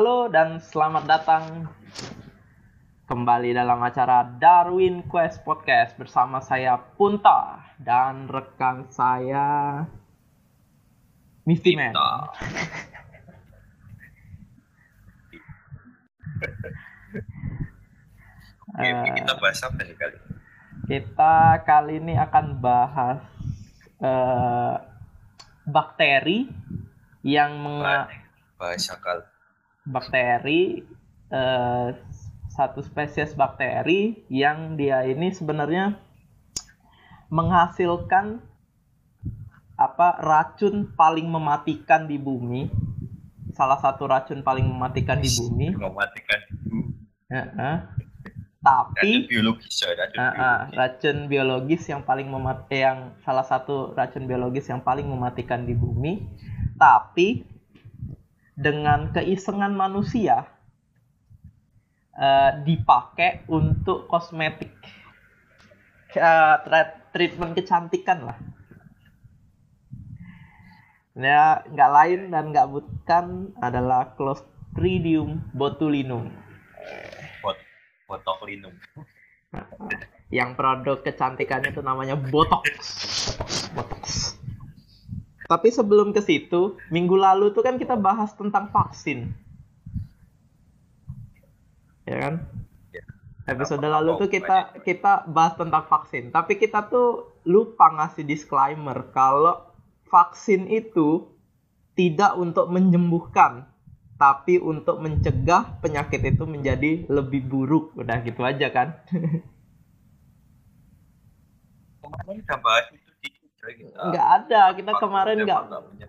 Halo dan selamat datang kembali dalam acara Darwin Quest Podcast bersama saya Punta dan rekan saya Misty Man. Oke, Eh, kita bahas apa nih kali? Kita kali ini akan bahas eh, bakteri yang menga- Bahas akal. Bakteri eh, satu spesies bakteri yang dia ini sebenarnya menghasilkan apa racun paling mematikan di bumi salah satu racun paling mematikan di bumi Mematikan Heeh. racun tapi biologis ya, racun Ah, ah, biologis. racun biologis yang paling memat yang salah satu racun biologis yang paling mematikan di bumi tapi dengan keisengan manusia eh, dipakai untuk kosmetik tra- treatment kecantikan lah ya nggak lain dan nggak bukan adalah Clostridium botulinum Bot, botulinum. yang produk kecantikannya itu namanya botox. Botox. Tapi sebelum ke situ, minggu lalu tuh kan kita bahas tentang vaksin. Ya kan? Ya. Episode Apa- lalu tuh kita kita bahas tentang vaksin, tapi kita tuh lupa ngasih disclaimer kalau vaksin itu tidak untuk menyembuhkan, tapi untuk mencegah penyakit itu menjadi lebih buruk. Udah gitu aja kan? Kemarin udah bahas itu kita. nggak ada kita kemarin nggak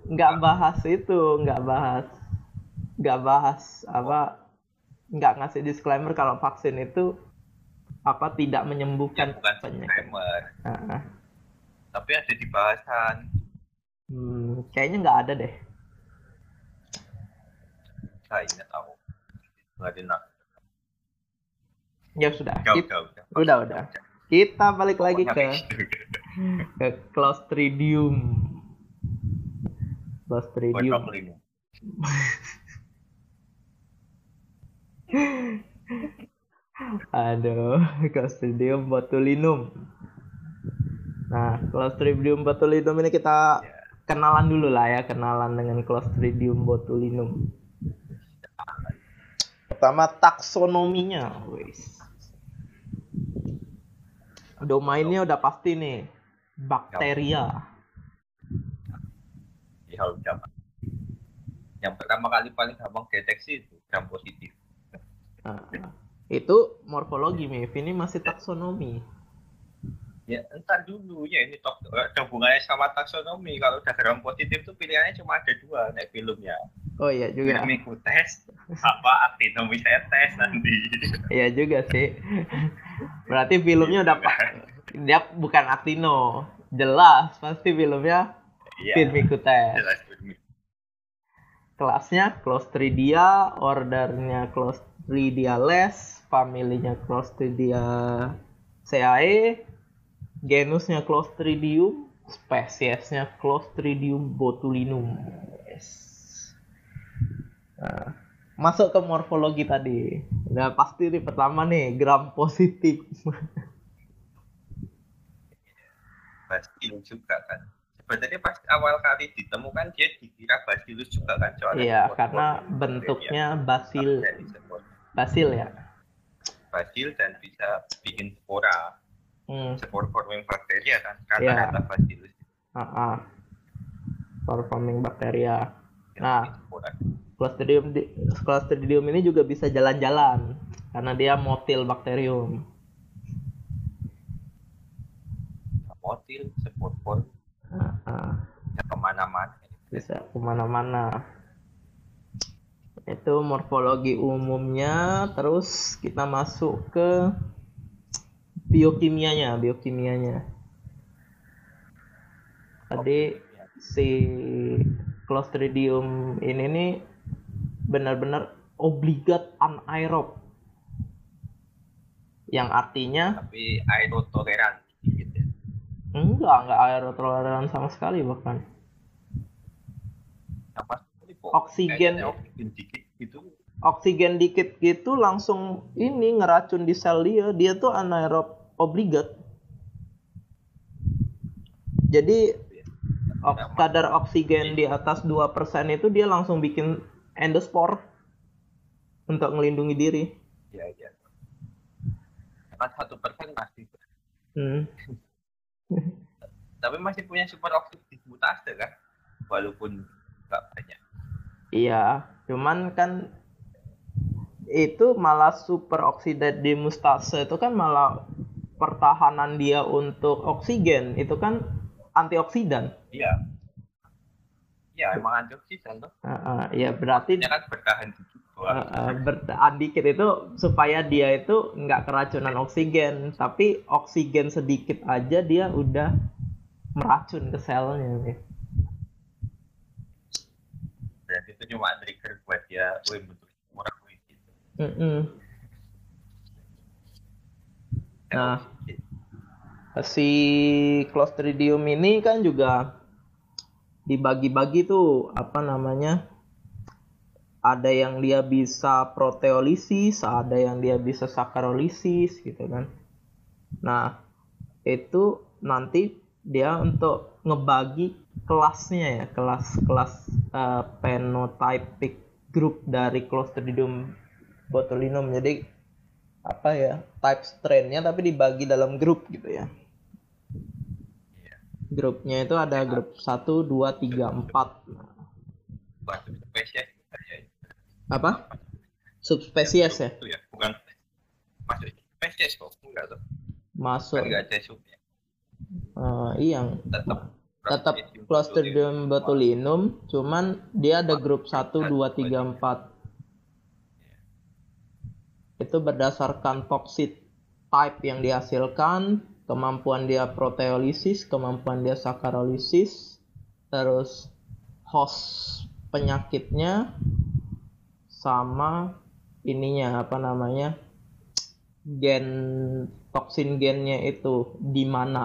nggak bahas itu nggak bahas nggak bahas apa nggak ngasih disclaimer kalau vaksin itu apa tidak menyembuhkan bukan penyakit disclaimer, Ah, ah. tapi ada di bahasan. Hmm, kayaknya nggak ada deh Saya ingat tahu. Nggak enak. ya sudah Udah, udah, udah. kita balik lagi ke gitu. Ke Clostridium Clostridium Botulinum. Aduh, Clostridium botulinum. Nah, Clostridium botulinum ini kita kenalan dulu lah ya, kenalan dengan Clostridium botulinum. Pertama taksonominya, wis. Domainnya udah pasti nih, bakteria. Ya, udah. Yang pertama kali paling gampang deteksi itu gram positif. Nah, itu morfologi, Mif. Ini masih taksonomi. Ya, entar dulu ya ini tok ada hubungannya sama taksonomi. Kalau udah gram positif tuh pilihannya cuma ada dua nek filmnya. Oh iya juga. Filmiku tes apa aktinomi saya tes nanti. Iya juga sih. Berarti filmnya udah pak. Dia bukan Aktino. Jelas pasti filmnya. Firmicutes. Jelas filmi. Kelasnya Clostridia, ordernya Clostridiales, familinya Clostridia CAE, genusnya Clostridium, spesiesnya Clostridium botulinum. Yes. Nah, masuk ke morfologi tadi. Udah pasti nih pertama nih gram positif. Bacillus juga kan. Sebenarnya pas awal kali ditemukan dia dikira Bacillus juga kan soalnya Iya, karena bentuknya ya. basil, basil ya. Basil dan bisa bikin spora, Hmm. spor forming bakteria kan. Iya. Kata-kata Bacillus. Ah, ah. Performing bakteria. yang Nah. Clostridium di- Clostridium ini juga bisa jalan-jalan karena dia motil bakterium. Form, Ah, ah. ya ke mana-mana. Bisa ke mana-mana. Itu morfologi umumnya. Terus kita masuk ke biokimianya, biokimianya. Tadi si Clostridium ini nih benar-benar obligat anaerob. Yang artinya Tapi aerotoleran. Enggak, enggak sama sekali bahkan. Sama sekali kok. Oksigen. Oksigen dikit gitu oksigen dikit gitu langsung ini ngeracun di sel dia dia tuh anaerob obligat jadi ok- kadar oksigen di atas 2% itu dia langsung bikin endospor untuk melindungi diri Iya, iya. Kan satu persen masih, hmm. tapi masih punya super oksigen mutase kan, walaupun nggak banyak. Iya, cuman kan itu malah super oksidat di mustase itu kan malah pertahanan dia untuk oksigen itu kan antioksidan. Iya. Iya, emang antioksidan tuh. Heeh, ya berarti Dia kan bertahan doang. Uh, bertahan dikit itu supaya dia itu nggak keracunan oksigen, tapi oksigen sedikit aja dia udah meracun ke selnya nih. Berarti itu cuma trigger buat dia, wih murah wih gitu. Mm-mm. Nah. si Clostridium ini kan juga dibagi-bagi tuh apa namanya ada yang dia bisa proteolisis ada yang dia bisa sakarolisis gitu kan. Nah itu nanti dia untuk ngebagi kelasnya ya kelas-kelas eh, phenotypic group dari Clostridium botulinum. Jadi apa ya type strainnya tapi dibagi dalam grup gitu ya. Grupnya itu ada grup 1, 2, 3, 4 Buat spesies ya. Apa? Subspesies ya? Ya, bukan. Masuk spesies kok, enggak tuh. masuk. Kan enggak ada subnya. eh, iya. Tetap tetap Clostridium botulinum. cuman dia ada grup 1, 2, 3, 4 itu berdasarkan toxic type yang dihasilkan kemampuan dia proteolisis kemampuan dia sakarolisis terus host penyakitnya sama ininya apa namanya gen toksin gennya itu di mana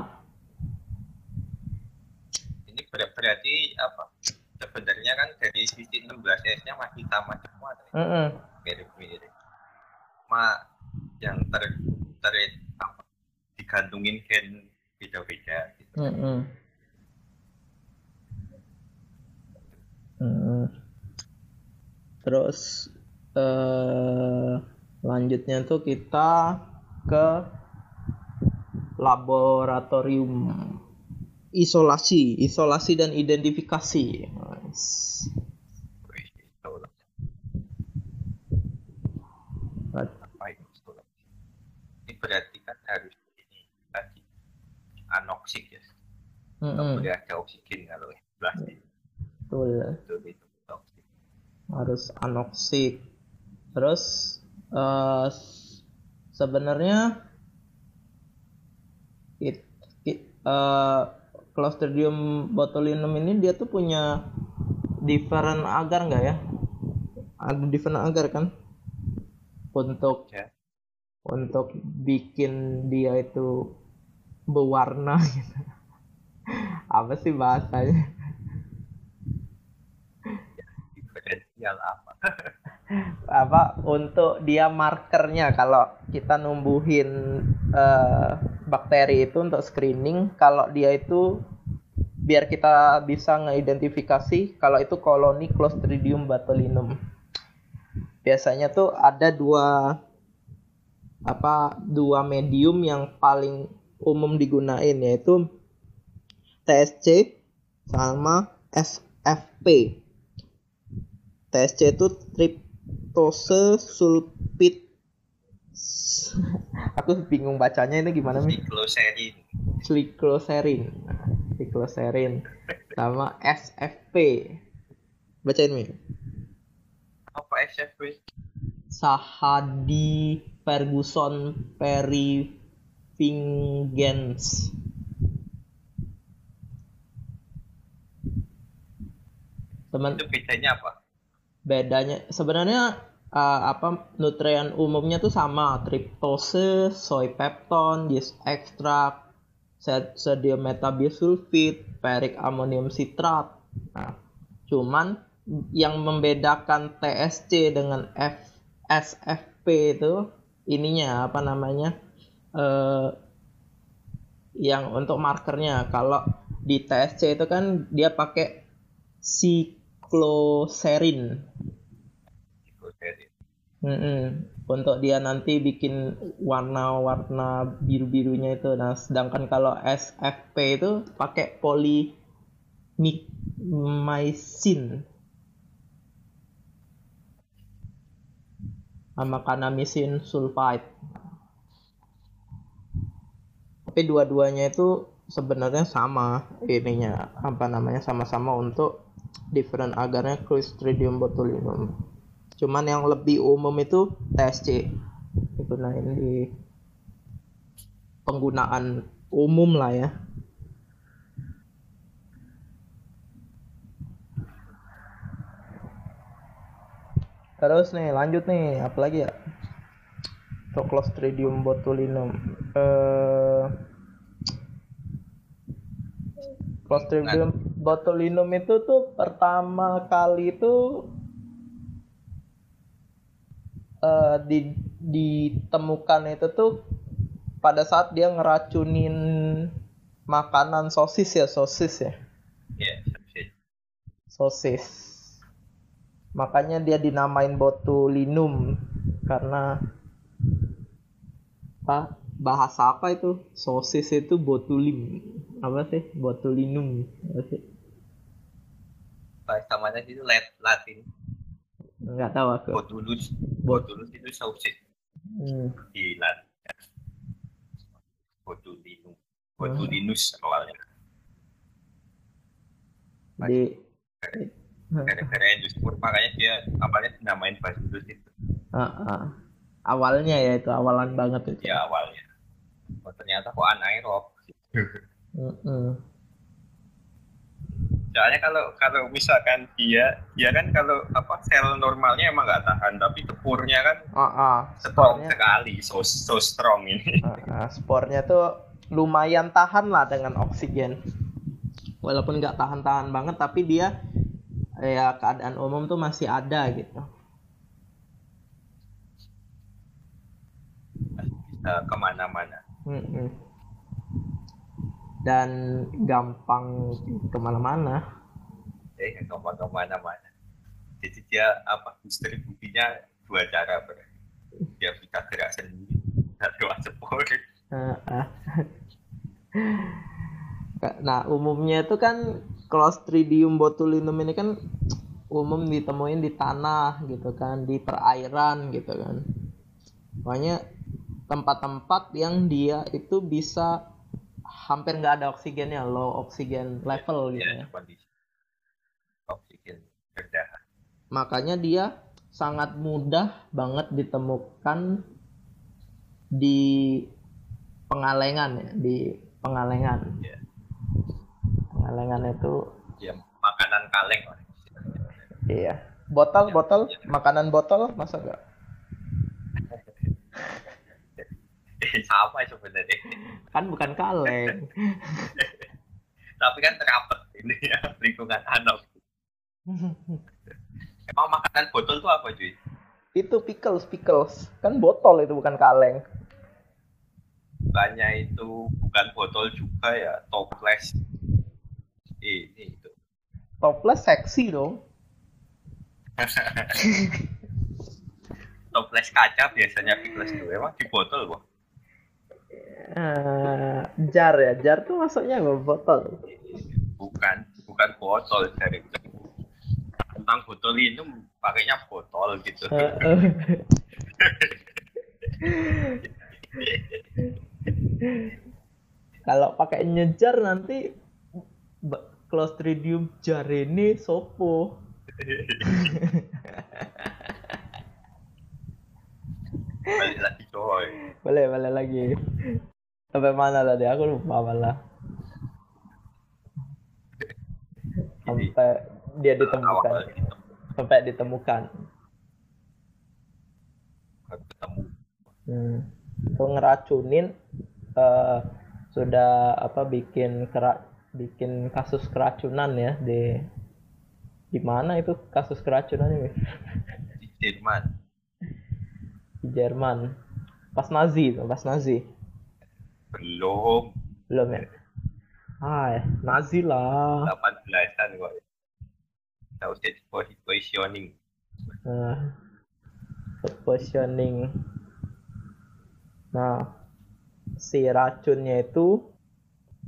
Ini ber- berarti apa? Sebenarnya kan dari sisi 16S-nya masih sama semua, Mm-mm. mirip-mirip. Ma yang ter ter apa? digantungin gen beda-beda gitu. Mm-mm. Mm. Terus eh lanjutnya tuh kita ke laboratorium isolasi, isolasi dan identifikasi. Nice. Ini berarti kan harus ini tadi anoksik ya. Mm-mm, Boleh ada oksigen kalau plastik betul. itu. Harus anoksik terus s- sebenarnya it, it- eh, Clostridium botulinum ini dia tuh punya different agar nggak ya? Ada different agar kan? Untuk Ya. untuk bikin dia itu berwarna gitu. Apa sih bahasanya Diferensial apa? Apa untuk dia markernya. Kalau kita numbuhin eh, bakteri itu untuk screening kalau dia itu biar kita bisa ngeidentifikasi kalau itu koloni Clostridium botulinum. Biasanya tuh ada dua apa dua medium yang paling umum digunain yaitu TSC sama SFP TSC itu tryptose sulfit aku bingung bacanya ini gimana nih. Cycloserin Cycloserin sama SFP bacain mi. Apa SFP? Sahadi Ferguson perivingens teman Itu bedanya apa? Bedanya. Sebenarnya uh, apa nutrien umumnya tuh sama. Triptose, soy pepton, yeast extract, sodium metabisulfit, ferric ammonium citrat. Nah, cuman yang membedakan TSC dengan SFP itu ininya apa namanya eh, yang untuk markernya. Kalau di TSC itu kan dia pakai sikloserin Psikoserin. Mm-mm. untuk dia nanti bikin warna-warna biru-birunya itu. Nah sedangkan kalau SFP itu pakai polymycin sama kanamisin sulfide tapi dua-duanya itu sebenarnya sama ininya. Apa namanya? Sama-sama untuk different. Agarnya Clostridium botulinum. Cuman yang lebih umum itu TSC digunain di penggunaan umum lah ya. Terus nih lanjut nih apalagi ya? Clostridium botulinum. Eh Clostridium botulinum itu tuh pertama kali itu eh di ditemukan itu tuh pada saat dia ngeracunin makanan sosis ya sosis ya? Iya, sepsis. sosis. Makanya dia dinamain botulinum karena apa bahasa apa itu? Sosis itu botulim. Apa sih? Botulinum. Apa sih Bahasa mana sih itu Lat- Latin? nggak tahu aku Botulus. Bot- Botulus itu sausis Hmm, di Latin. Botulinum. Botulinus awalnya. di Gara-gara industri makanya dia awalnya dinamain Bacillus itu. Ah, ah. awalnya ya itu awalan banget itu Ya awalnya. Oh, ternyata kok anaerob. Soalnya kalau kalau misalkan dia dia kan kalau apa sel normalnya emang nggak tahan tapi tempurnya kan Ah, ah. strong spornya sekali so so strong ini. ah, ah. spornya tuh lumayan tahan lah dengan oksigen walaupun nggak tahan-tahan banget tapi dia ya keadaan umum tuh masih ada gitu Bisa ke mana-mana. Mm-mm. Dan gampang ke mana-mana Eh ngomong ke mana-mana. Jadi dia apa distribusinya dua cara berarti. Dia bisa gerak sendiri dan lewat ah. nah umumnya itu kan Clostridium botulinum ini kan umum ditemuin di tanah gitu kan di perairan gitu kan makanya tempat-tempat yang dia itu bisa hampir nggak ada oksigennya low oksigen level gitu ya. Ya, kondisi oksigen rendah. makanya dia sangat mudah banget ditemukan di pengalengan ya di pengalengan. Ya. pengalengan itu Ya makanan kaleng. Iya. Botol botol makanan botol masa enggak Sama sebenarnya. kan bukan kaleng Tapi kan terapet ini ya lingkungan anak. Emang makanan botol tuh apa cuy? itu pickles pickles kan botol itu bukan kaleng Banyak itu bukan botol juga ya, toples. Ini itu. toples seksi dong Toples kaca biasanya pickles tuh. Emang di botol kok. Eh, jar ya jar tuh masuknya nggak botol Bukan, bukan botol dari tentang botol ini pakainya botol gitu. Eh, eh. Kalau pakai nyejar nanti Clostridium jarene sopo. Balik lagi coy. Boleh, boleh lagi. Sampai mana tadi? Aku lupa malah. Sampai dia ditemukan. Sampai ditemukan. ketemu Hmm. Itu ngeracunin eh, sudah apa bikin kera bikin kasus keracunan ya di Di mana itu kasus keracunannya, di Jerman Di Jerman. Pas Nazi, pas Nazi. Belum Belum ya? Ya. Nazi lah. 18-an kok tahu stage positioning Nah, positioning. Nah, si racunnya itu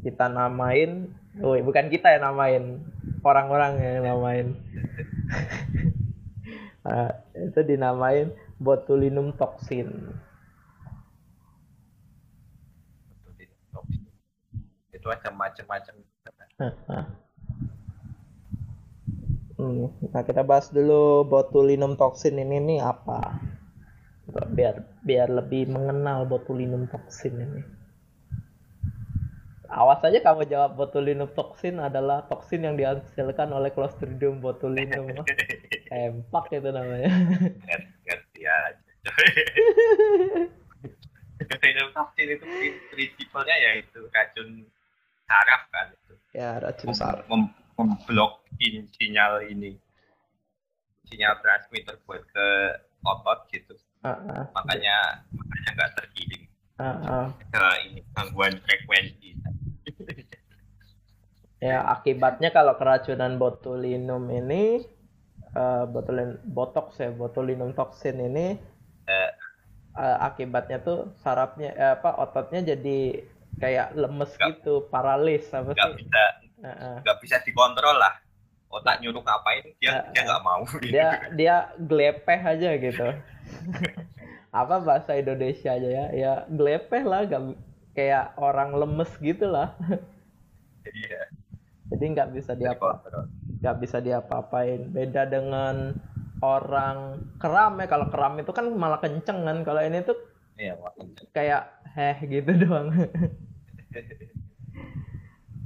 kita namain, oh bukan kita yang namain, orang-orang yang namain. Nah, itu dinamain botulinum toxin. Itu ada macam-macam Hmm, Nah, kita bahas dulu botulinum toxin ini nih apa? Biar biar lebih mengenal botulinum toxin ini. Awas aja kamu jawab botulinum toxin adalah toksin yang dihasilkan oleh Clostridium botulinum. Empak itu namanya. ngerti aja Botulinum toxin itu prin- prinsipalnya yaitu racun saraf kan itu. Ya, racun saraf. Mem- memblok in- sinyal ini. Sinyal transmitter buat ke otot gitu. Ah, ah, makanya makanya nggak terkirim ah. ke ini gangguan frekuensi. Ya, akibatnya kalau keracunan botulinum ini eh, botulin botox ya, botulinum toxin ini Eh, eh, akibatnya tuh sarafnya eh, apa ototnya jadi kayak lemes Nggak. gitu, paralis apa nggak sih? bisa Eh, eh. nggak bisa dikontrol lah otak nyuruh ngapain dia Eh, dia nggak mau Dia dia glepeh aja gitu. apa bahasa Indonesia aja ya? Ya glepeh lah, gak, kayak orang lemes gitu lah. Iya, Jadi nggak bisa diapa nggak bisa diapa-apain beda dengan orang keram ya kalau keram itu kan malah kenceng kan kalau ini tuh iya kayak heh gitu doang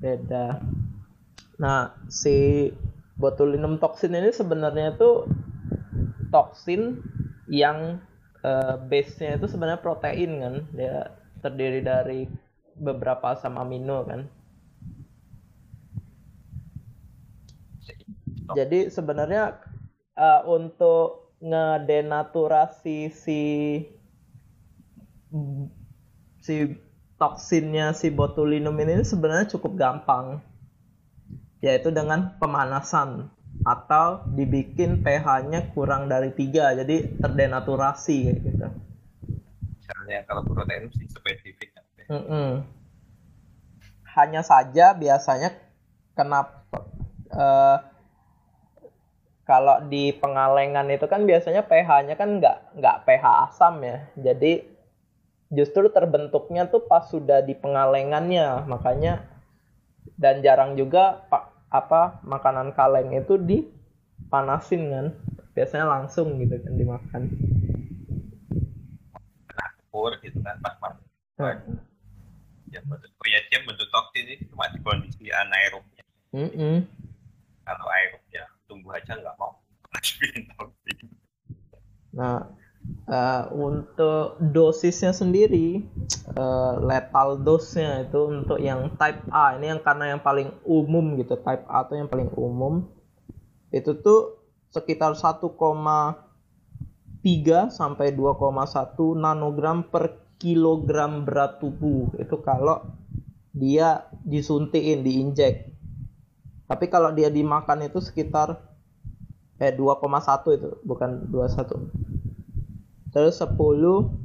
beda. Nah si botulinum toxin ini sebenarnya tuh toksin yang eh, base-nya itu sebenarnya protein kan? Dia terdiri dari beberapa asam amino kan? Jadi sebenarnya uh, untuk ngedenaturasi si si toksinnya si botulinum ini sebenarnya cukup gampang. Yaitu dengan pemanasan atau dibikin pH-nya kurang dari 3 jadi terdenaturasi kayak gitu. misalnya kalau protein sih spesifik kan. Mm-mm. Hanya saja biasanya kenapa eh, kalau di pengalengan itu kan biasanya pH-nya kan nggak nggak pH asam ya. Jadi justru terbentuknya tuh pas sudah di pengalengannya. Makanya dan jarang juga pak apa makanan kaleng itu dipanasin kan. Biasanya langsung gitu kan dimakan. Pur gitu kan pas pas Hmm. ya bentuk oh ya dia bentuk toksin ini cuma di kondisi anaerobnya Mm-mm. kalau aerob ya tumbuh aja nggak mau Nah, eh, untuk dosisnya sendiri, eh, lethal dose-nya itu untuk yang type A, ini yang karena yang paling umum gitu, type A itu yang paling umum, itu tuh sekitar 1,3 sampai 2,1 nanogram per kilogram berat tubuh. Itu kalau dia disuntikin, diinjek. Tapi kalau dia dimakan itu sekitar eh 2,1 itu, bukan 21 terus 10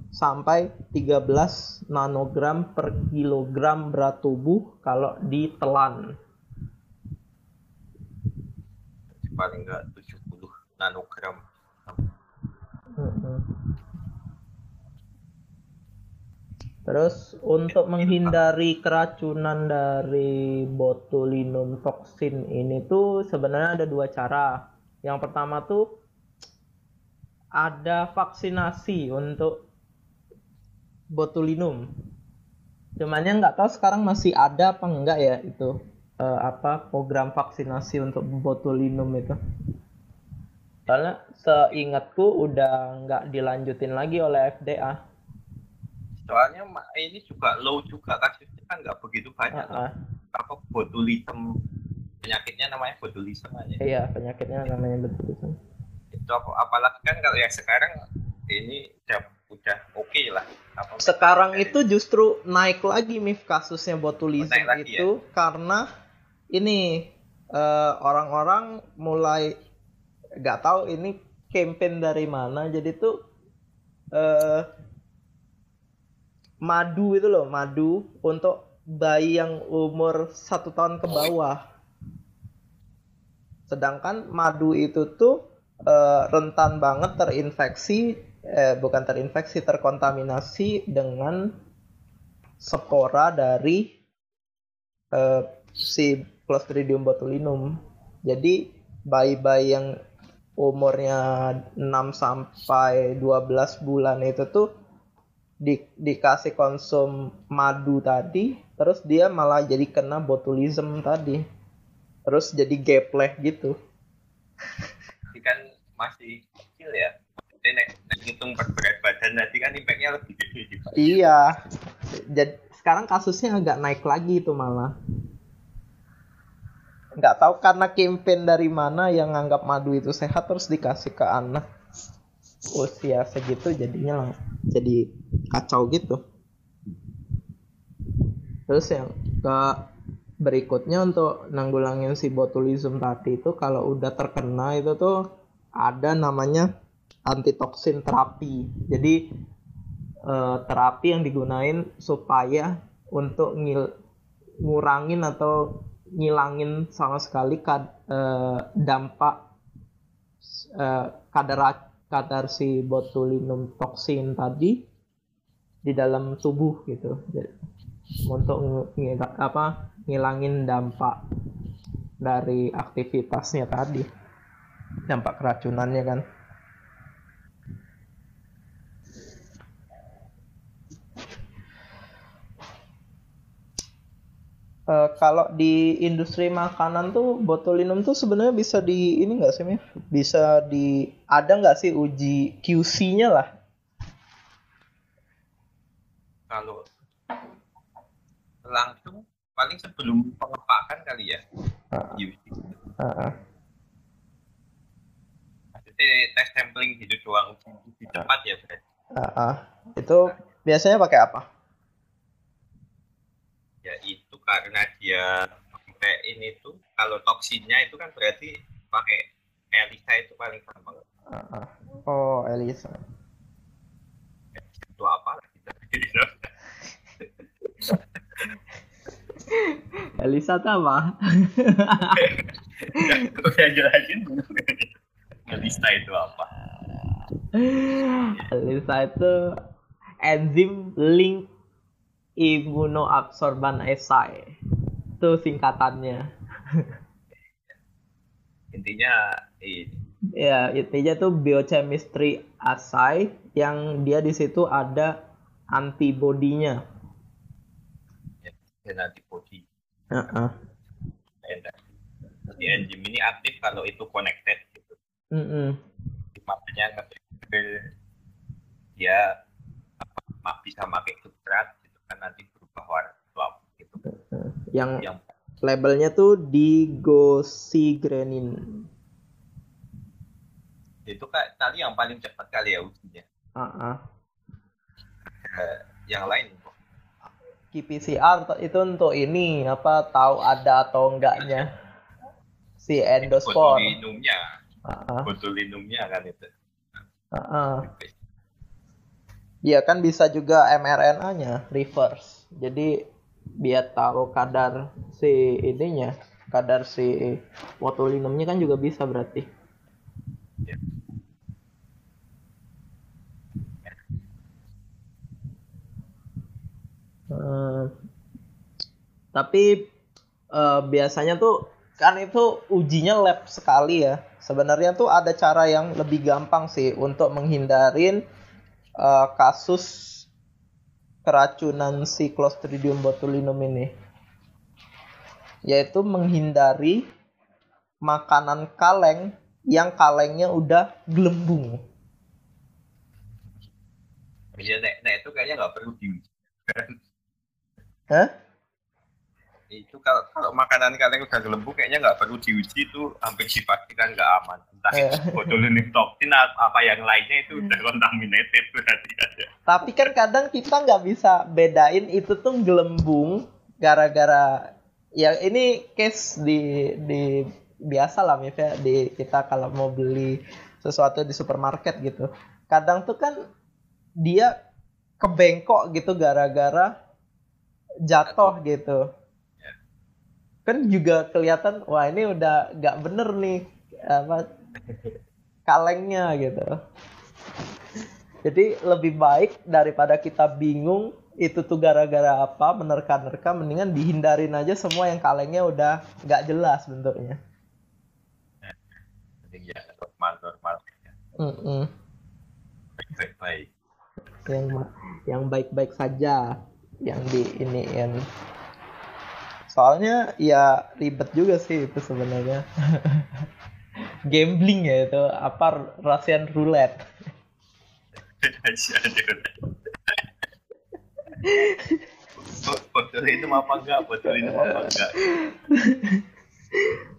sampai 13 nanogram per kilogram berat tubuh kalau ditelan. paling nggak 70 nanogram Mm-mm. Terus untuk menghindari keracunan dari botulinum toxin ini tuh sebenarnya ada dua cara. Yang pertama tuh ada vaksinasi untuk botulinum. Cuman yang nggak tahu sekarang masih ada apa enggak ya itu eh, apa program vaksinasi untuk botulinum itu. Soalnya seingatku udah nggak dilanjutin lagi oleh FDA. soalnya ini juga low juga kasusnya kan nggak begitu banyak Ah, ah. apa botulism penyakitnya namanya botulisme aja. Iya, penyakitnya namanya botulisme. Apalagi kan kalau yang sekarang ini udah udah oke okay lah. Apa sekarang itu justru naik lagi Mif kasusnya botulisme lagi, itu ya? karena ini orang eh, orang-orang mulai nggak tahu ini campaign dari mana jadi tuh uh, madu itu loh madu untuk bayi yang umur satu tahun ke bawah sedangkan madu itu tuh uh, rentan banget terinfeksi eh, bukan terinfeksi terkontaminasi dengan spora dari uh, si Clostridium botulinum. Jadi bayi-bayi yang umurnya 6 sampai 12 bulan itu tuh di, dikasih konsum madu tadi, terus dia malah jadi kena botulism tadi. Terus jadi geplek gitu. Tapi kan masih kecil ya. Jadi nek, nek hitung berat badan tadi kan impactnya lebih gede juga. Iya. Jadi sekarang kasusnya agak naik lagi itu malah nggak tahu karena campaign dari mana yang nganggap madu itu sehat terus dikasih ke anak usia segitu jadinya lang jadi kacau gitu terus yang ke berikutnya untuk nanggulangin si botulism tadi itu kalau udah terkena itu tuh ada namanya antitoksin terapi. Jadi eh, terapi yang digunain supaya untuk ngil ngurangin atau ngilangin sama sekali kad, uh, dampak uh, kadar kadar si botulinum toksin tadi di dalam tubuh gitu. Jadi, untuk ngil, apa ngilangin dampak dari aktivitasnya tadi dampak keracunannya kan uh, kalau di industri makanan tuh botulinum tuh sebenarnya bisa di ini enggak sih Mif? Bisa di ada nggak sih uji QC-nya lah? Kalau langsung paling sebelum pengepakan kali ya. Uh, uh, uh. Tes sampling gitu doang di tempat ya Fred. Uh, uh. Itu biasanya pakai apa? Ya itu karena dia pakai ini tuh kalau toksinnya itu kan berarti pakai Elisa itu paling gampang. Uh, oh Elisa. Itu apa lagi? Elisa tuh apa? Udah jelasin Elisa itu apa? Elisa itu enzim link Immunoabsorban Assay. Itu singkatannya. intinya ini. Ya, intinya tuh biochemistry assay yang dia di situ ada antibodinya. Dan antibody. Uh -uh. Jadi enzim ini aktif kalau itu connected gitu. Mm -mm. Makanya dia bisa pakai substrat kan nanti berubah warna swap gitu. Yang, yang labelnya tuh digosigranin. Itu kan tadi yang paling cepat kali ya ujinya. Uh -uh. Uh, yang lain qPCR itu untuk ini apa tahu ada atau enggaknya si endospor. Botulinumnya. Uh -uh. Botulinumnya kan itu. Uh -uh. Iya kan bisa juga mRNA-nya reverse. Jadi biar tahu kadar si ininya, kadar si botulinumnya kan juga bisa berarti. Ya. Uh, tapi uh, biasanya tuh kan itu ujinya lab sekali ya. Sebenarnya tuh ada cara yang lebih gampang sih untuk menghindarin uh, kasus keracunan si Clostridium botulinum ini yaitu menghindari makanan kaleng yang kalengnya udah gelembung. Iya, nek, nek itu kayaknya nggak perlu di. Hah? itu kalau kalau makanan kalian udah gelembung kayaknya nggak perlu diuji itu hampir dipastikan nggak aman entah Eh. itu botulinum toksin atau apa yang lainnya itu udah contaminated berarti aja Tapi kan kadang kita nggak bisa bedain itu tuh gelembung gara-gara ya ini case di di biasa lah Mif ya di kita kalau mau beli sesuatu di supermarket gitu. Kadang tuh kan dia kebengkok gitu gara-gara jatuh gitu. Kan juga kelihatan wah ini udah nggak bener nih apa kalengnya gitu. Jadi lebih baik daripada kita bingung itu tuh gara-gara apa menerka-nerka mendingan dihindarin aja semua yang kalengnya udah nggak jelas bentuknya. jadi ya normal normal baik baik Yang yang baik-baik saja yang di iniin. Soalnya ya ribet juga sih itu sebenarnya. Gambling ya itu apa Russian roulette. botol itu apa enggak botol itu apa enggak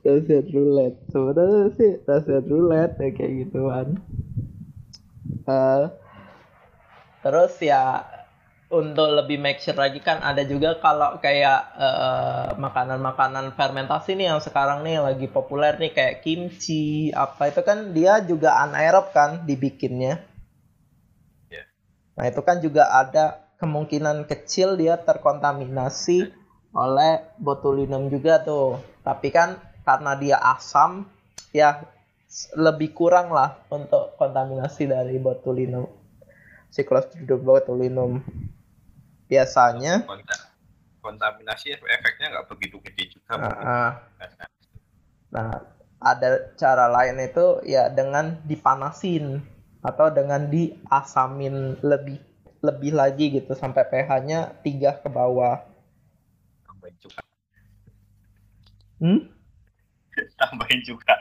Russian roulette sebenarnya sih Russian roulette ya kayak gituan Eh, terus ya untuk lebih make sure lagi kan ada juga kalau kayak eh, makanan-makanan fermentasi nih yang sekarang nih lagi populer nih kayak kimchi apa itu kan dia juga anaerob kan dibikinnya. Ya. nah itu kan juga ada kemungkinan kecil dia terkontaminasi oleh botulinum juga tuh. Tapi kan karena dia asam ya lebih kurang lah untuk kontaminasi dari botulinum si Clostridium botulinum biasanya Konta- kontaminasi efeknya nggak begitu gede juga. Karena nah ada cara lain itu ya dengan dipanasin atau dengan diasamin lebih lebih lagi gitu sampai pH-nya 3 ke bawah tambahin juga hmm? tambahin juga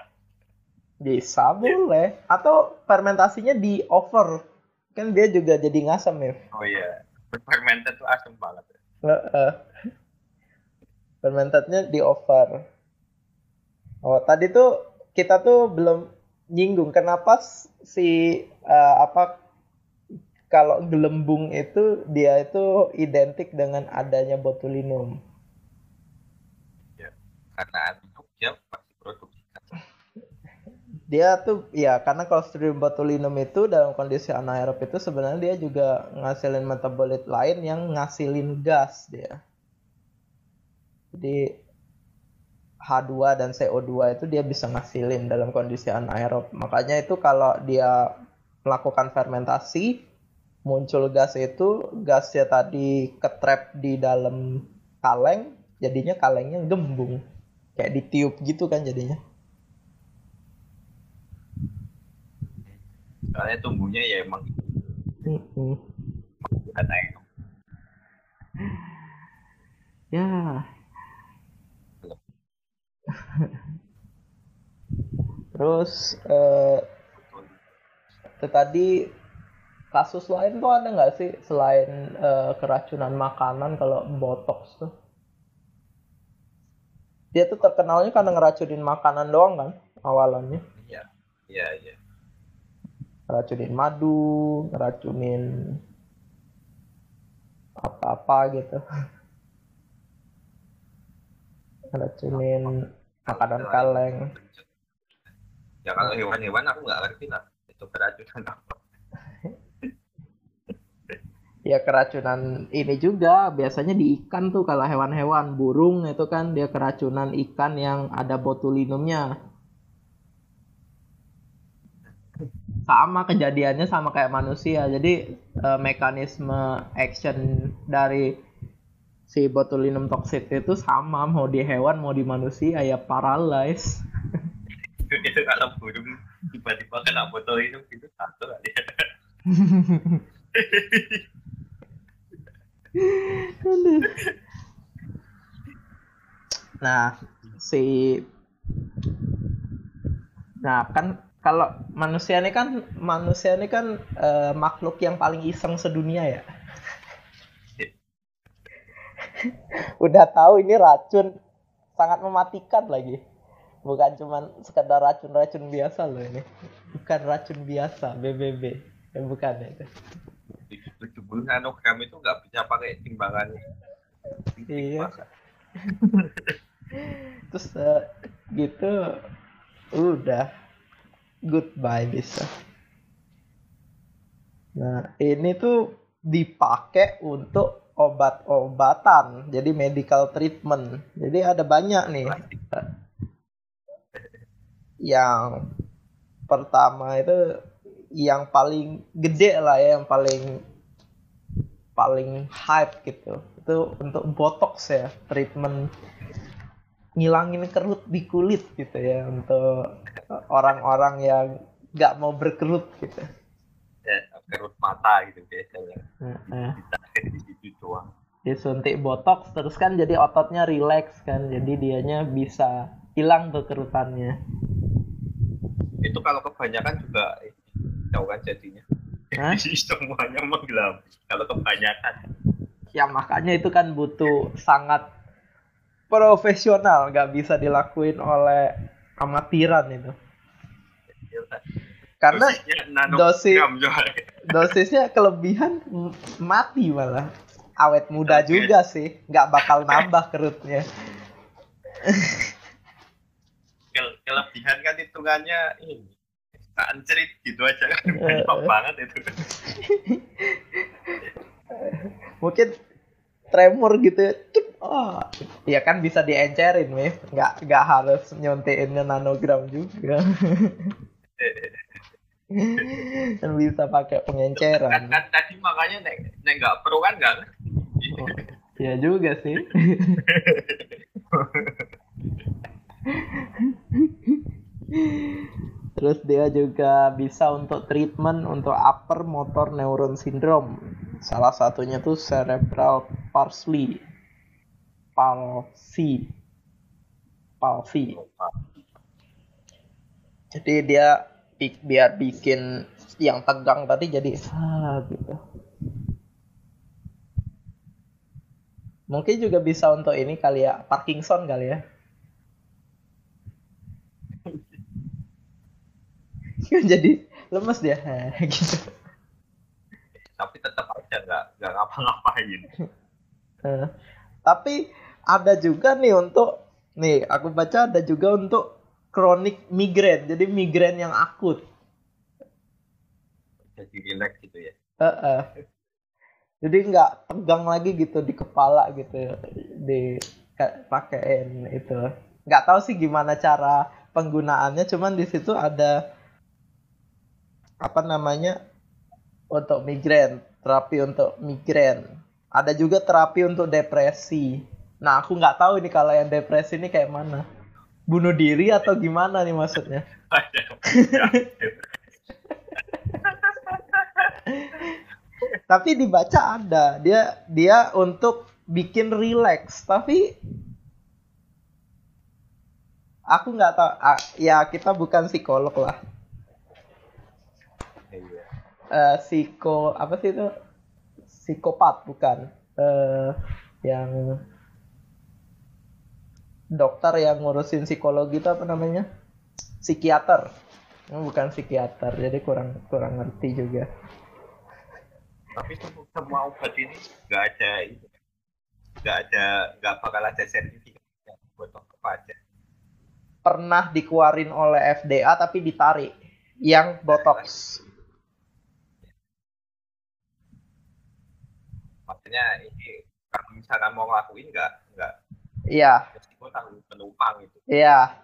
Bisa boleh. Atau fermentasinya di over. Kan dia juga jadi ngasem ya. oh iya fermented tuh asam banget Heeh. Fermentednya di over. Oh, tadi tuh kita tuh belum nyinggung kenapa si eh, apa kalau gelembung itu dia itu identik dengan adanya botulinum. karena itu dia Dia tuh ya karena Clostridium botulinum itu dalam kondisi anaerob itu sebenarnya dia juga ngasilin metabolit lain yang ngasilin gas dia. Jadi H2 dan CO2 itu dia bisa ngasilin dalam kondisi anaerob. Makanya itu kalau dia melakukan fermentasi muncul gas itu gasnya tadi ketrap di dalam kaleng jadinya kalengnya gembung kayak ditiup gitu kan jadinya. Soalnya tumbuhnya ya emang Mm-mm. bukan naik Ya. Terus eh itu tadi kasus lain tuh ada nggak sih selain eh, keracunan makanan kalau botox tuh? Dia tuh terkenalnya karena ngeracunin makanan doang kan awalannya. iya iya iya Ngeracunin madu, ngeracunin apa-apa gitu. Ngeracunin makanan kaleng. ya kalau hewan-hewan aku nggak ngerti lah itu keracunan apa Ya keracunan ini juga biasanya di ikan tuh kalau hewan-hewan burung itu kan dia keracunan ikan yang ada botulinumnya. Sama kejadiannya sama kayak manusia. Jadi eh, mekanisme action dari si botulinum toxic itu sama mau di hewan mau di manusia ya paralyze. itu kalau burung tiba-tiba kena botol itu satu Aduh. Nah, si Nah, kan kalau manusia ini kan manusia ini kan eh, makhluk yang paling iseng sedunia ya. udah tahu ini racun. Sangat mematikan lagi. Bukan cuman sekedar racun-racun biasa loh ini. Bukan racun biasa BBB ya, bukan itu tujuh puluh nanogram itu nggak bisa pakai timbangan iya. Terus uh, gitu. Udah goodbye bisa. Nah ini tuh dipakai untuk obat-obatan jadi medical treatment. Jadi ada banyak nih. Yang pertama itu yang paling gede lah ya yang paling paling hype gitu. Itu untuk botox ya treatment. Ngilangin kerut di kulit gitu ya untuk orang-orang yang nggak mau berkerut gitu. Ya, kerut mata gitu biasanya. Nah, di situ doang. Disuntik botox terus kan jadi ototnya relax kan jadi dianya bisa hilang tuh kerutannya itu kalau kebanyakan juga tahu kan jadinya. Hah? semuanya menggelam kalau kebanyakan. Ya makanya itu kan butuh sangat profesional nggak bisa dilakuin oleh amatiran itu. Karena dosis dosisnya kelebihan mati malah. Awet muda okay. juga sih nggak bakal nambah kerutnya. Kelebihan kan hitungannya ini. Ancerit gitu aja kan. Uh, banget itu. Mungkin tremor gitu oh ya kan bisa diencerin weh nggak nggak harus nyontein nanogram juga. Kan bisa pakai pengenceran. Kan, kan tadi makanya nek nek nggak perlu kan nggak oh, ya juga sih. Terus dia juga bisa untuk treatment untuk upper motor neuron syndrome. Salah satunya tuh cerebral palsy. Palsy. Palsy. Jadi dia biar bikin yang tegang tadi jadi ah gitu. Mungkin juga bisa untuk ini kali ya Parkinson kali ya. jadi lemes dia gitu tapi tetap aja nggak nggak ngapa-ngapain uh, tapi ada juga nih untuk nih aku baca ada juga untuk kronik migrain jadi migrain yang akut. Jadi relax gitu ya. Uh, uh. jadi nggak tegang lagi gitu di kepala gitu di pakaiin itu. Nggak tahu sih gimana cara penggunaannya cuman di situ ada apa namanya untuk migrain terapi untuk migrain. Ada juga terapi untuk depresi nah aku nggak tahu ini kalau yang depresi ini kayak mana. Bunuh diri atau gimana nih maksudnya? Tapi dibaca ada. Dia dia untuk bikin relax. Tapi aku nggak tahu. Ya kita bukan psikolog lah. Uh, psiko apa sih itu? Psikopat bukan. Uh, yang dokter yang ngurusin psikologi itu apa namanya? Psikiater. Bukan psikiater jadi kurang kurang ngerti juga. Tapi semua obat ini nggak ada nggak ada nggak bakal ada sertifikat buat aja pernah dikeluarin oleh FDA tapi ditarik. Yang botox. Maksudnya ini kalau misalkan mau ngelakuin nggak nggak? Iya tanggung penumpang itu. Iya.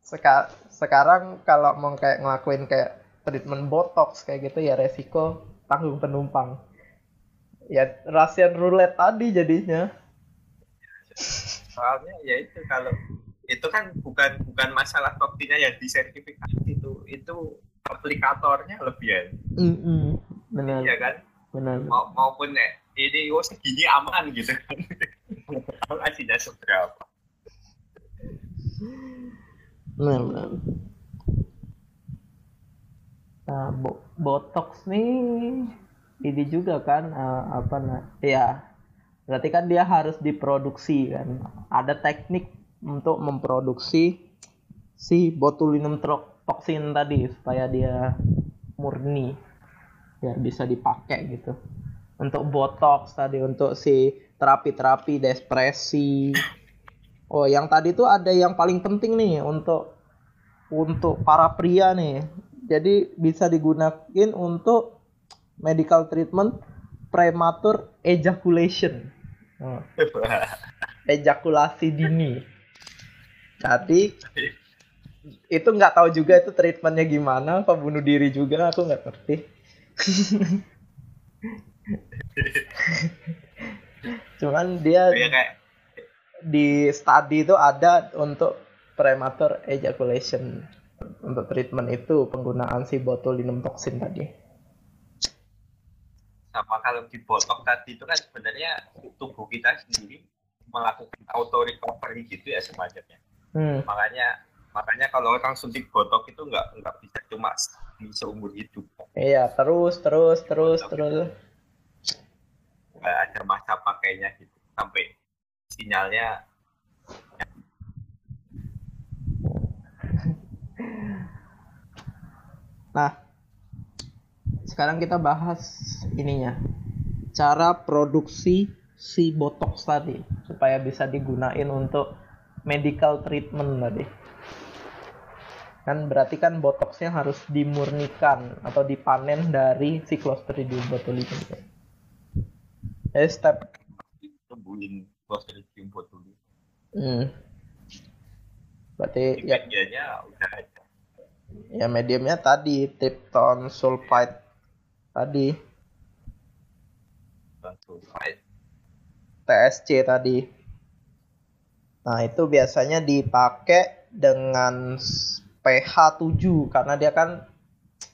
Seka sekarang kalau mau kayak ngelakuin kayak treatment botox kayak gitu ya resiko tanggung penumpang. Ya Russian roulette tadi jadinya. Soalnya ya itu kalau itu kan bukan bukan masalah toksinya yang disertifikasi itu itu aplikatornya lebih ya. Mm -hmm. benar. Iya kan? Benar. Ma maupun ya, ini oh segini aman gitu. Kan hasilnya seberapa nah, nah. nah bo botox nih ini juga kan uh, apa nah ya berarti kan dia harus diproduksi kan ada teknik untuk memproduksi si botulinum toxin tadi supaya dia murni biar bisa dipakai gitu untuk botox tadi untuk si terapi-terapi depresi oh yang tadi tuh ada yang paling penting nih untuk untuk para pria nih. Jadi bisa digunakan untuk medical treatment premature ejaculation. Oh. ejakulasi dini. Jadi itu nggak tahu juga itu treatmentnya gimana apa bunuh diri juga aku nggak ngerti. Cuman dia ya, kayak... di study itu ada untuk premature ejaculation. Untuk treatment itu penggunaan si botulinum toxin tadi. Sama kalau di botok tadi itu kan sebenarnya tubuh kita sendiri melakukan auto recovery gitu ya semacamnya. Hmm. makanya makanya kalau orang suntik botok itu nggak nggak bisa cuma di seumur hidup. Iya terus terus terus botok terus. Nggak ada masa pakainya gitu. Sampai sinyalnya. Nah sekarang kita bahas ininya. Cara produksi si botox tadi supaya bisa digunain untuk medical treatment tadi. Kan berarti kan botoxnya harus dimurnikan atau dipanen dari si Clostridium botulinum eh step sembuhin Clostridium botulinum hmm. berarti ya medianya udah ada. ya mediumnya tadi tripton sulfite tadi. Sulfite. TSC tadi. Nah itu biasanya dipakai dengan pH 7 karena dia kan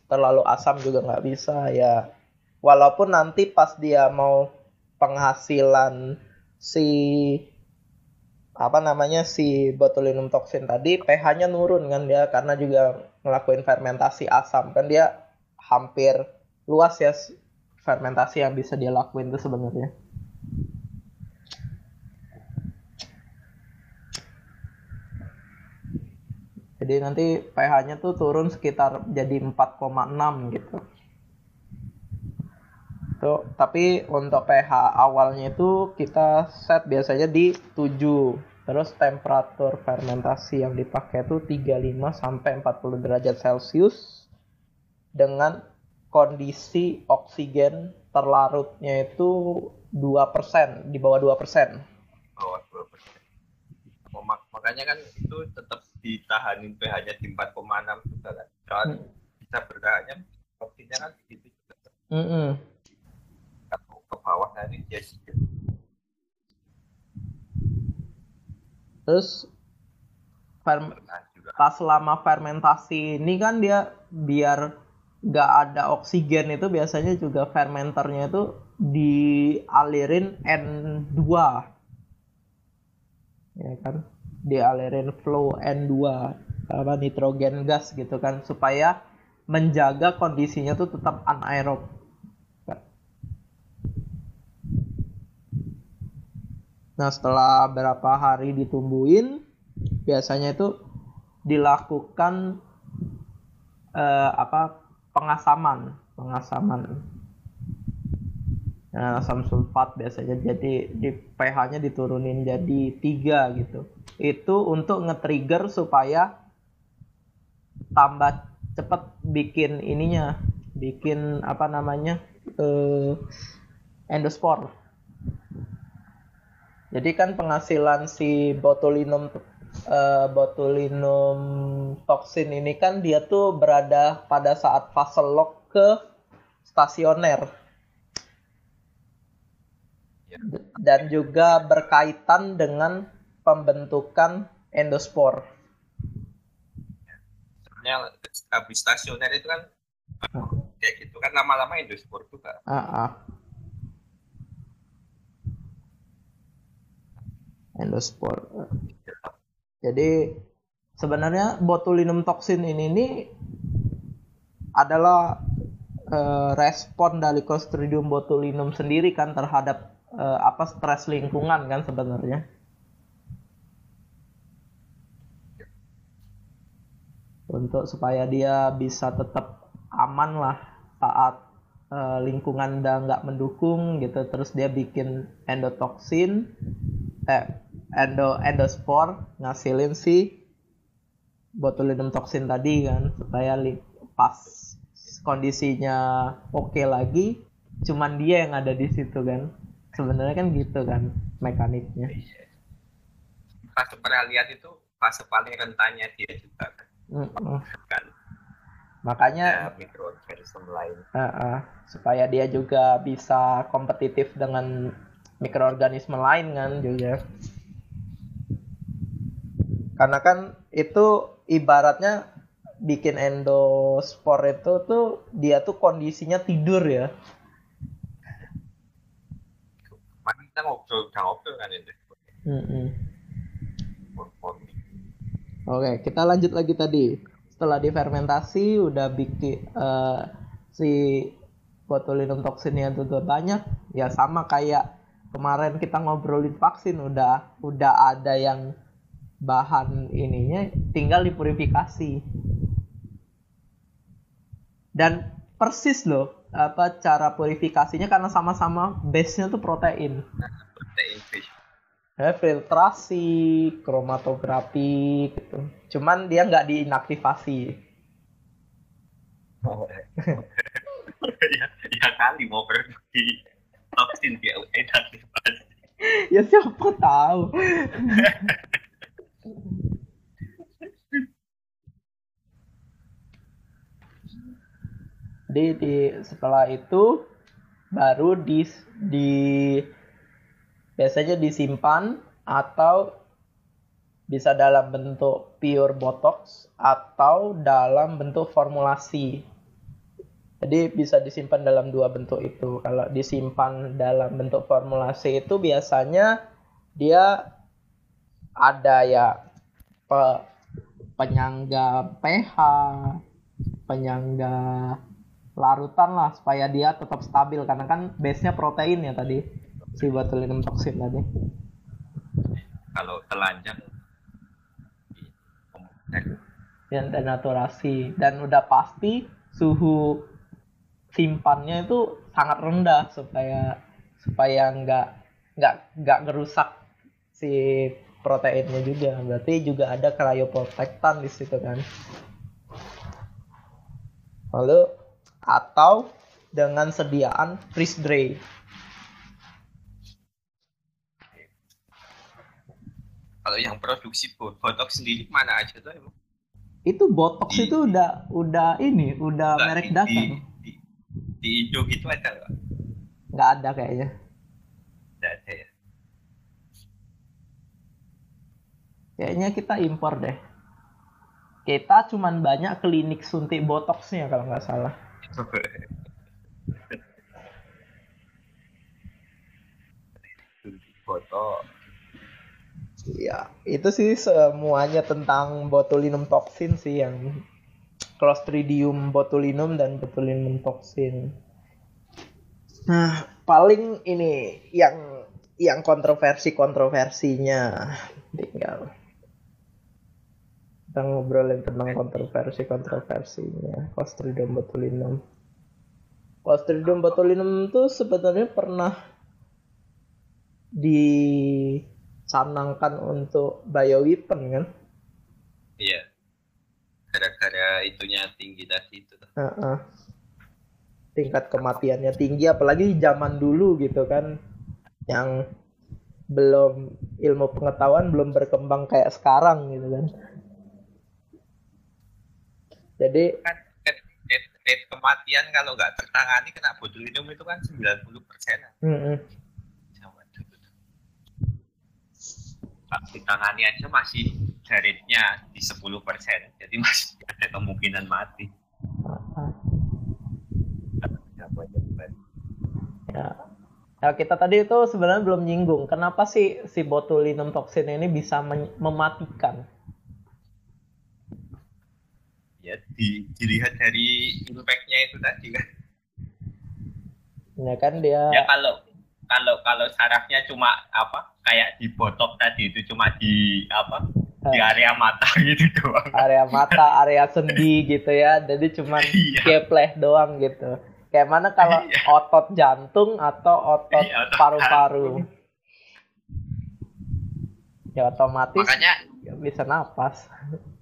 terlalu asam juga nggak bisa ya. Walaupun nanti pas dia mau penghasilan si apa namanya si botulinum toxin tadi pH-nya nurun kan dia karena juga ngelakuin fermentasi asam kan dia hampir luas ya fermentasi yang bisa dia lakuin itu sebenarnya. Jadi nanti pH-nya tuh turun sekitar jadi 4,6 gitu. Tuh, tapi untuk pH awalnya itu kita set biasanya di 7. Terus temperatur fermentasi yang dipakai itu 35 sampai 40 derajat Celcius dengan kondisi oksigen terlarutnya itu 2%, di bawah 2%. Oh, 2%. Oh, mak makanya kan itu tetap ditahanin pH-nya di 4,6 juga kan. Kalau hmm. bisa bertahannya oksigennya kan segitu juga. Mm ke bawah dia sedikit terus ferm pas selama fermentasi ini kan dia biar gak ada oksigen itu biasanya juga fermenternya itu dialirin N2 ya kan? Dialirin flow N2 apa nitrogen gas gitu kan supaya menjaga kondisinya tuh tetap anaerob Nah setelah berapa hari ditumbuhin, biasanya itu dilakukan eh, apa pengasaman, pengasaman. Nah, asam sulfat biasanya jadi di pH-nya diturunin jadi tiga gitu. Itu untuk nge-trigger supaya tambah cepet bikin ininya, bikin apa namanya eh, endospor jadi kan penghasilan si botulinum uh, botulinum toksin ini kan dia tuh berada pada saat fase lock ke stasioner. Ya. Dan juga berkaitan dengan pembentukan endospor. Sebenarnya habis stasioner itu kan kayak gitu kan lama-lama endospor juga. Uh -uh. Endospor. Jadi sebenarnya botulinum toxin ini ini adalah uh, respon dari Clostridium botulinum sendiri kan terhadap uh, apa stres lingkungan kan sebenarnya. Untuk supaya dia bisa tetap aman lah saat uh, lingkungan udah nggak mendukung gitu terus dia bikin endotoksin eh endo endospor ngasilin si botulinum toksin tadi kan supaya pas kondisinya oke okay lagi cuman dia yang ada di situ kan. Sebenarnya kan gitu kan mekaniknya. Fase pernah lihat itu fase paling rentannya dia juga kan, mm -mm. kan. Makanya ya, mikroorganisme lain. Uh, uh, supaya dia juga bisa kompetitif dengan mikroorganisme lain kan juga karena kan itu ibaratnya bikin endospor itu tuh dia tuh kondisinya tidur ya. Kita ngobrol ngobrol kan ini. Mm. Oke, kita lanjut lagi tadi. Setelah difermentasi udah bikin uh, si botulinum toksinnya itu udah banyak. Ya sama kayak kemarin kita ngobrolin vaksin udah udah ada yang bahan ininya tinggal dipurifikasi dan persis loh apa cara purifikasinya karena sama-sama base-nya tuh protein protein fish ya, filtrasi, kromatografi gitu. Cuman dia nggak diinaktivasi. Oh, ya, ya kali mau produksi toksin dia inaktivasi. ya siapa tahu. Jadi di setelah itu baru di di biasanya disimpan atau bisa dalam bentuk pure botox atau dalam bentuk formulasi. Jadi bisa disimpan dalam dua bentuk itu. Kalau disimpan dalam bentuk formulasi itu biasanya dia ada ya pe, penyangga pH, penyangga larutan lah supaya dia tetap stabil. Karena kan base-nya protein ya tadi si botulinum toksin tadi. Kalau telanjang yang denaturasi dan udah pasti suhu simpannya itu sangat rendah supaya supaya nggak nggak nggak ngerusak si proteinnya juga. Berarti juga ada cryoprotectant di situ kan. Lalu atau dengan sediaan freeze dry. Kalau yang produksi botox sendiri mana aja tuh emang itu botox di, itu udah udah ini udah enggak, merek dasar di, di, di Indo gitu ada nggak? Nggak ada kayaknya. Nggak ada ya kayaknya kita impor deh. Kita cuman banyak klinik suntik botoxnya kalau nggak salah. Botox. Ya, itu sih semuanya tentang botulinum toxin sih yang Clostridium botulinum dan botulinum toxin. Nah, paling ini yang yang kontroversi-kontroversinya. Tinggal kita ngobrolin tentang kontroversi-kontroversinya Clostridium botulinum. Clostridium botulinum itu sebenarnya pernah di canangkan untuk bioweapon kan? Iya. Gara-gara itunya tinggi tadi itu. Uh -uh. tingkat kematiannya tinggi apalagi zaman dulu gitu kan yang belum ilmu pengetahuan belum berkembang kayak sekarang gitu kan jadi kan rate, kematian kalau nggak tertangani kena botulinum itu kan 90 persen. Mm -hmm. ditangani aja masih jaritnya di 10 persen jadi masih ada kemungkinan mati ya ya kita tadi itu sebenarnya belum nyinggung kenapa sih si botulinum toksin ini bisa mematikan ya di, dilihat dari impactnya itu tadi kan. Ya kan dia ya kalau kalau kalau sarafnya cuma apa kayak di botok tadi itu cuma di apa di area mata gitu doang. Area mata area sendi gitu ya. Jadi cuma iya. kepleh doang gitu. Kayak mana kalau iya. otot jantung atau otot iya, paru-paru? ya otomatis makanya bisa napas. uh,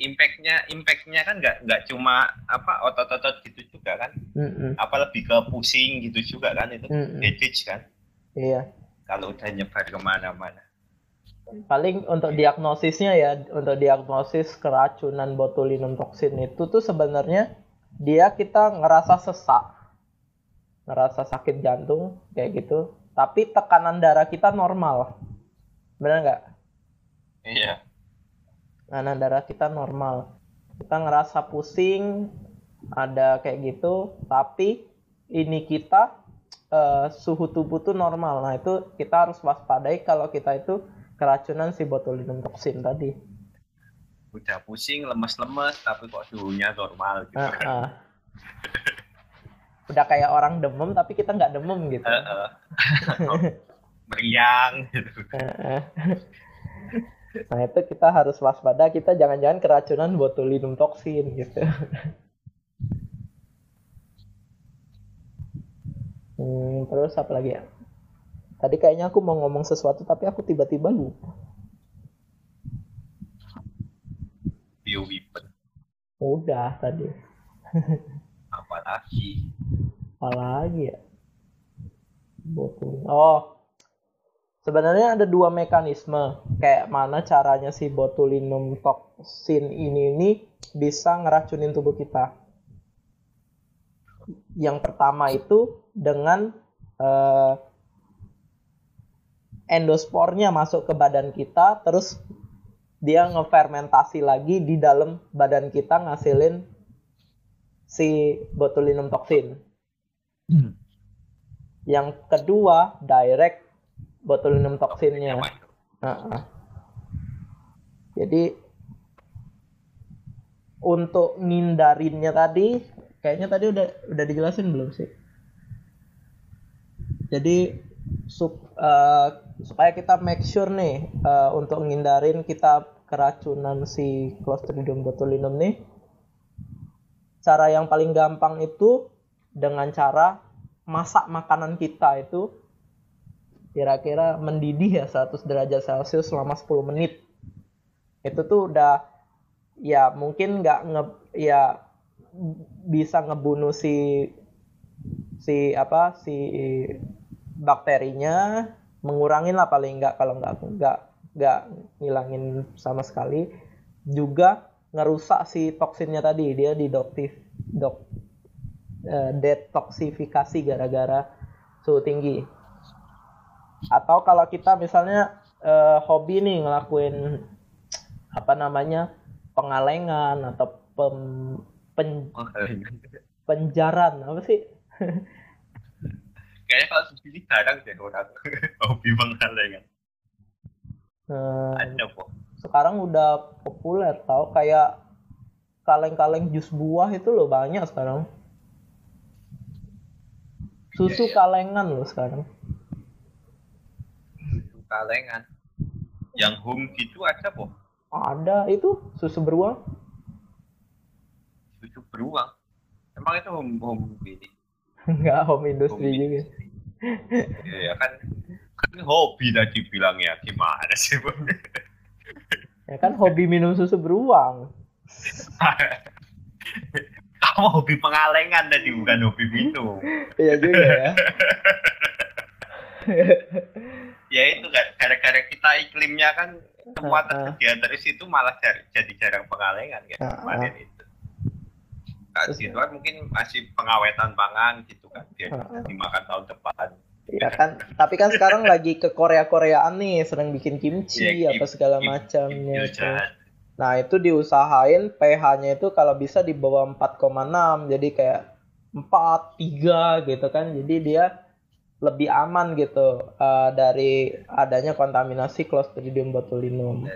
impactnya impactnya kan nggak nggak cuma apa otot-otot gitu juga kan? Mm-hmm. apa lebih ke pusing gitu juga kan itu mm-hmm. headache kan? Iya. Kalau udah nyebar ke mana-mana. Paling untuk diagnosisnya ya untuk diagnosis keracunan botulinum toksin itu tuh sebenarnya dia kita ngerasa sesak. Ngerasa sakit jantung kayak gitu. Tapi tekanan darah kita normal. Benar nggak? Iya tekanan darah kita normal. Kita ngerasa pusing ada kayak gitu. Tapi ini kita uh, suhu tubuh tuh normal. Nah itu kita harus waspadai kalau kita itu keracunan si botulinum toksin tadi. Udah pusing lemes-lemes tapi kok suhunya normal gitu. Uh, uh. udah kayak orang demam tapi kita nggak demam gitu. Uh, uh. meriang. Gitu uh, uh. Nah itu kita harus waspada kita jangan-jangan keracunan botulinum toksin gitu. Hmm, terus apa lagi ya? Tadi kayaknya aku mau ngomong sesuatu tapi aku tiba-tiba lupa. Bioweapon. Udah tadi. Apalagi? Apalagi ya? Botulin. Oh, sebenarnya ada dua mekanisme kayak mana caranya si botulinum toksin ini ini bisa ngeracunin tubuh kita. Yang pertama itu dengan uh, endospornya masuk ke badan kita, terus dia ngefermentasi lagi di dalam badan kita ngasilin si botulinum toksin. Hmm. Yang kedua direct botulinum toksinnya. Uh -uh. Jadi untuk ngindarinnya tadi kayaknya tadi udah udah dijelasin belum sih? Jadi sup, uh, supaya kita make sure nih uh, untuk ngindarin kita keracunan si Clostridium botulinum nih cara yang paling gampang itu dengan cara masak makanan kita itu kira-kira mendidih ya 100 derajat Celcius selama 10 menit. Itu tuh udah ya mungkin nggak nge ya bisa ngebunuh si si apa si bakterinya mengurangin lah paling nggak kalau nggak nggak nggak ngilangin sama sekali juga ngerusak si toksinnya tadi dia didoktif dok uh, detoksifikasi gara-gara suhu tinggi atau kalau kita misalnya uh, hobi nih ngelakuin apa namanya pengalengan atau pem, pen, penjaran apa sih? Kayaknya kalau sendiri jarang deh orang hobi pengalengan. Hmm, ada kok. sekarang udah populer tau kayak kaleng-kaleng jus buah itu loh banyak sekarang. Susu iya, iya. kalengan loh sekarang kalengan. Yang home gitu ada po ada. Itu susu beruang? Susu beruang? Emang itu home home ini? Enggak home industry home juga. iya kan kan hobi tadi bilangnya gimana sih bu ya kan hobi minum susu beruang. Kamu hobi pengalengan tadi bukan hobi minum. Iya juga ya ya itu kan gara-gara kita iklimnya kan semua tersedia terus itu malah jadi jarang pengalengan kan kemarin itu. Kan gitu kan mungkin masih pengawetan pangan gitu kan biar dimakan tahun depan. Ya kan, tapi kan sekarang lagi ke Korea Koreaan nih, sedang bikin kimchi ya, apa segala macamnya. Nah itu diusahain pH-nya itu kalau bisa di bawah 4,6, jadi kayak 4, 3 gitu kan. Jadi dia lebih aman gitu uh, dari adanya kontaminasi Clostridium botulinum.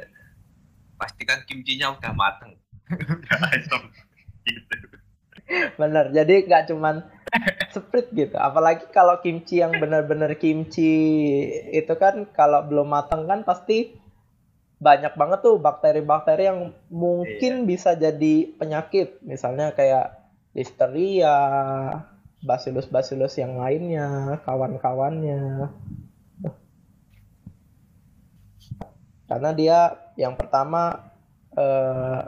Pastikan kimchinya udah mateng. udah gitu. Bener. Jadi nggak cuman split gitu apalagi kalau kimchi yang benar-benar kimchi itu kan kalau belum matang kan pasti banyak banget tuh bakteri-bakteri yang mungkin iya. bisa jadi penyakit misalnya kayak listeria bacillus-bacillus yang lainnya kawan-kawannya karena dia yang pertama eh,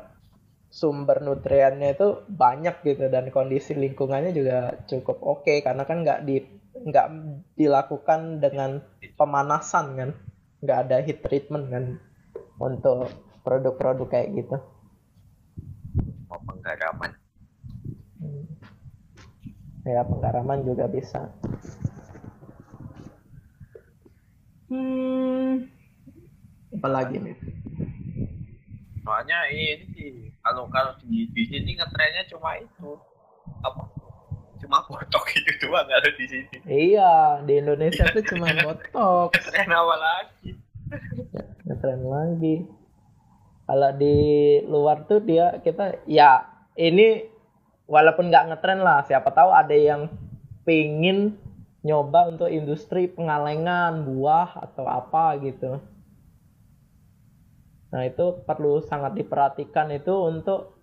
sumber nutriennya itu banyak gitu dan kondisi lingkungannya juga cukup oke okay, karena kan nggak di nggak dilakukan dengan pemanasan kan nggak ada heat treatment kan untuk produk-produk kayak gitu penggaraman. Ya penggaraman juga bisa. Hmm. Apa lagi nih soalnya ini sih kalau kalau di, di sini ngetrennya cuma itu. Apa? Cuma botok itu doang ada di sini. Iya di Indonesia tuh cuma botok. Ngetren apa lagi? Ngetren lagi. Kalau di luar tuh dia kita ya ini walaupun nggak ngetren lah siapa tahu ada yang pingin nyoba untuk industri pengalengan buah atau apa gitu Nah, itu perlu sangat diperhatikan itu untuk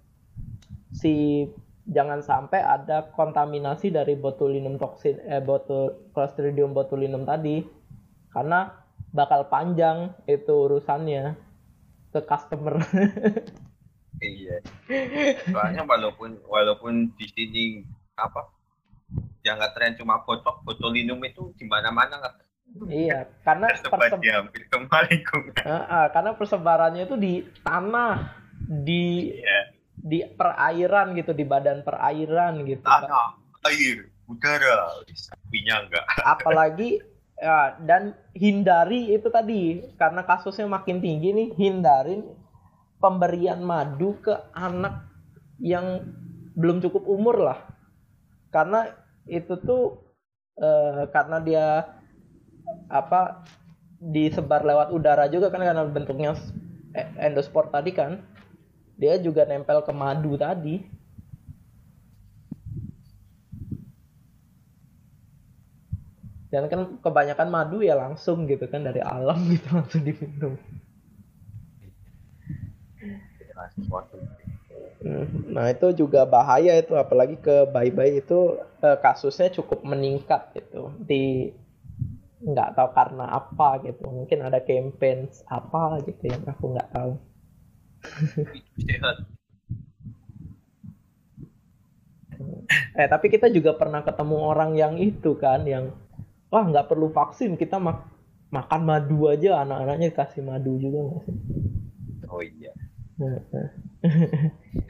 si jangan sampai ada kontaminasi dari botulinum toksin eh botul Clostridium botulinum tadi karena bakal panjang itu urusannya ke customer. iya. Soalnya walaupun walaupun di sini apa yang nggak tren cuma botok botulinum itu di mana-mana nggak Iya, karena perseb... uh, uh, karena persebarannya itu di tanah, di yeah. di perairan gitu, di badan perairan gitu. Tanah, air, udara, sapinya enggak. Apalagi ya dan hindari itu tadi karena kasusnya makin tinggi nih, hindarin pemberian madu ke anak yang belum cukup umur lah. Karena itu tuh uh, karena dia apa disebar lewat udara juga kan karena bentuknya e, endospor tadi kan. Dia juga nempel ke madu tadi. Dan kan kebanyakan madu ya langsung gitu kan dari alam gitu langsung diminum hmm, nah itu juga bahaya itu apalagi ke bayi-bayi itu eh, kasusnya cukup meningkat itu di nggak tahu karena apa gitu. Mungkin ada campaign apa gitu yang aku nggak tahu. Eh tapi kita juga pernah ketemu orang yang itu kan yang wah nggak perlu vaksin kita mak makan madu aja anak-anaknya kasih madu juga nggak sih? Oh iya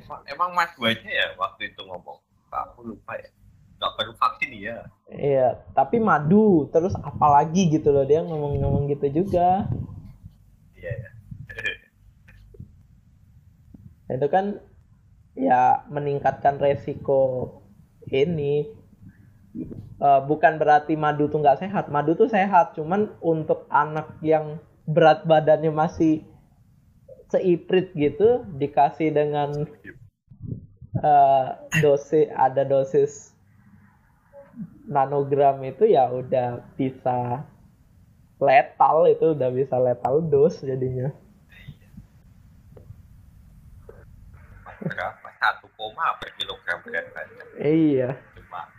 emang, emang madu aja ya waktu itu ngomong? Aku lupa ya. Nggak perlu vaksin ya iya tapi madu terus apalagi gitu loh dia ngomong-ngomong gitu juga. Iya ya. itu kan ya meningkatkan resiko ini. Uh, bukan berarti madu tuh nggak sehat. Madu tuh sehat cuman untuk anak yang berat badannya masih seiprit gitu dikasih dengan uh, dosis ada dosis nanogram itu ya udah bisa letal itu udah bisa letal dos jadinya. Berapa? Satu koma per kilogram berat badan iya. Cuma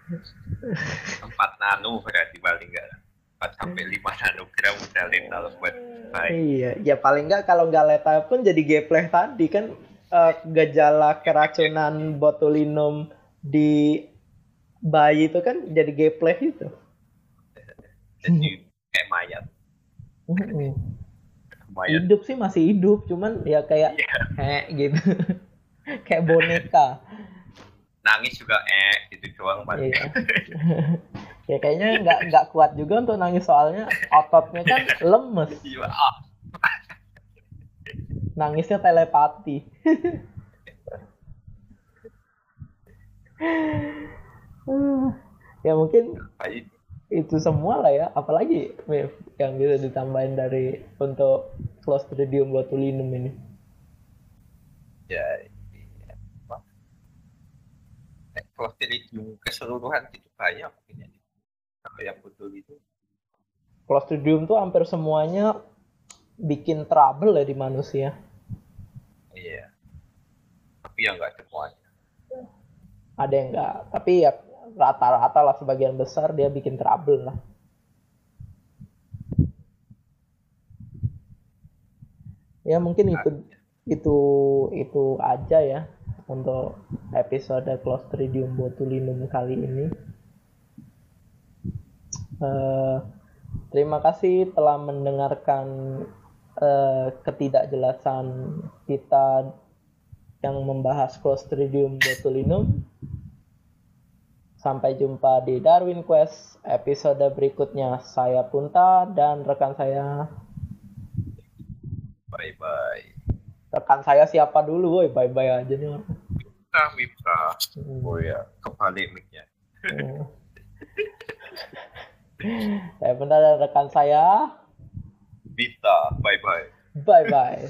empat nano berarti paling enggak empat sampai lima nanogram udah letal buat baik iya ya paling enggak kalau nggak letal pun jadi gepleh tadi kan uh, gejala keracunan botulinum di bayi itu kan jadi gameplay itu. Jadi kayak mayat. Mayat. Hidup sih masih hidup cuman ya kayak yeah. eh gitu. Kayak boneka. Nangis juga eh gitu doang iya. ya kayaknya nggak nggak kuat juga untuk nangis soalnya ototnya kan lemes. Iya. nangisnya telepati. Ya mungkin itu semua lah ya. Apalagi yang bisa ditambahin dari untuk Clostridium botulinum ini. Ya Clostridium keseluruhan itu bahaya mungkin. Kalau yang betul itu. Clostridium tuh hampir semuanya bikin trouble ya di manusia. Iya. Tapi ya nggak semuanya. Ada yang enggak, tapi ya rata-rata lah sebagian besar dia bikin trouble lah. Ya mungkin itu itu itu aja ya untuk episode Clostridium botulinum kali ini. Uh, terima kasih telah mendengarkan uh, ketidakjelasan kita yang membahas Clostridium botulinum. Sampai jumpa di Darwin Quest episode berikutnya. Saya Punta dan rekan saya. Bye bye rekan saya siapa dulu woi bye bye aja nih Mipka Mipka hmm. oh ya kembali mic-nya hmm. Eh, saya benar dan rekan saya. Vita bye bye. Bye bye.